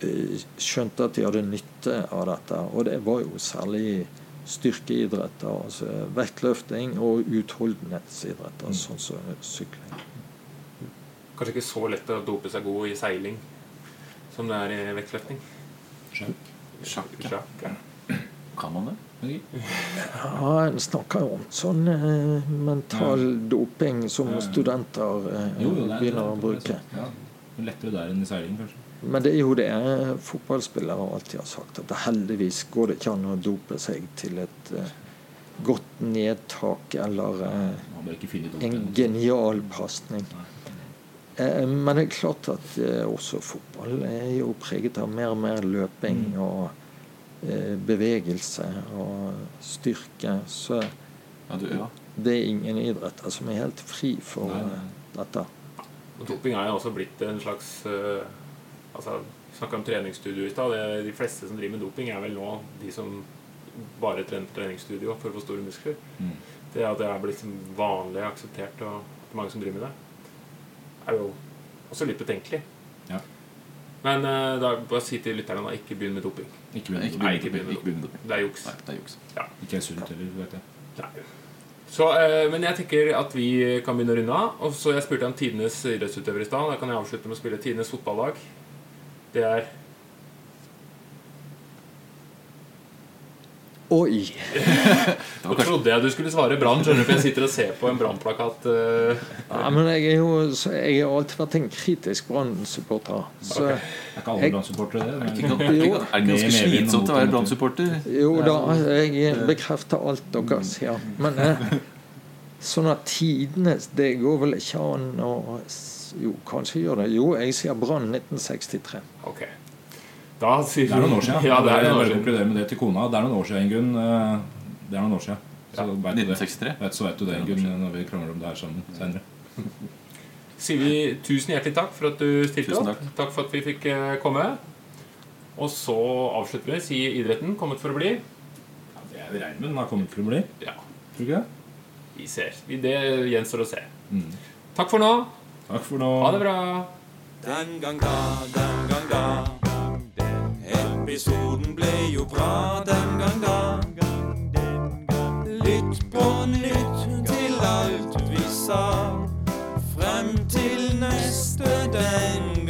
eh, skjønte at de hadde nytte av dette. Og det var jo særlig styrkeidretter, altså vektløfting og utholdenhetsidretter, sånn som sykling. Kanskje ikke så lett å dope seg god i seiling som det er i vektløfting. Sjakk. Sjakk, ja. Sjakk, ja. Kan man det? Ja, En snakker jo om sånn eh, mental doping som studenter eh, Jo, jo, er- begynner å bruke. Ja. Lettere der enn i seiling, kanskje. Men det er jo det eh, fotballspillere alltid har sagt, at heldigvis går det ikke an å dope seg til et eh, godt nedtak eller eh, en genial pasning. Eh, Men det er klart at også fotball er jo preget av mer og mer løping Mm. og bevegelse og styrke. Så Ja, du, ja. det er ingen idretter som er helt fri for Nei, eh, dette. Og doping er jo også blitt en slags uh, Altså, Snakka om treningsstudio i stad. De fleste som driver med doping, er vel nå de som bare trener på treningsstudio for å få store muskler. Mm. Det at det er blitt vanlig akseptert, og at mange som driver med det, er jo også litt betenkelig. Ja. Men uh, da bare si til lytterne da, ikke begynn med doping. Ikke begynn med Nei, ikke med begynn med ikke med doping. Det er juks. Nei, det er juks. Ikke er sunt heller, vet jeg. Nei. Så, uh, men jeg tenker at vi kan begynne å runde av. Og så Jeg spurte om tidenes idrettsutøver i stad. Da kan jeg avslutte med å spille tidenes fotballag. Det er Oi! Det Nå trodde jeg du skulle svare Brann, skjønner du, for jeg sitter og ser på en Brannplakat. eh, Ja, men jeg, er jo, jeg har alltid vært en kritisk Brann-supporter. Så Det er ikke alle Brann-supportere, det. Men, Jo, det er ganske slitsomt å være Brann-supporter? jo da, jeg bekrefter alt dere sier. Men eh, sånn at tidenes Det går vel ikke an å Jo, kanskje gjør det. Jo, jeg sier Brann 1963. Ok. Da sier det er noen år siden. Ja, det er noen år siden. siden. bare med det til kona. Det er noen år siden, Gunn. Eh, Det er noen år siden. Så Ja, vet du det. 1963? Vet, så vet du det, Ingunn, når vi krangler om det her sammen senere. Sier vi tusen hjertelig takk for at du stilte Tusen opp. Takk for at vi fikk eh, komme. Og så avslutter vi. Si idretten kommet for å bli. Ja, det er vi regner med den har kommet for å bli. Ja, Tror du ikke det? vi ser. Det gjenstår å se. Mm. Takk for nå. Takk for nå. Ha det bra. Den gang da, den gang da. Episoden ble jo bra den gang da. Lytt på nytt til alt vi sa. Frem til neste den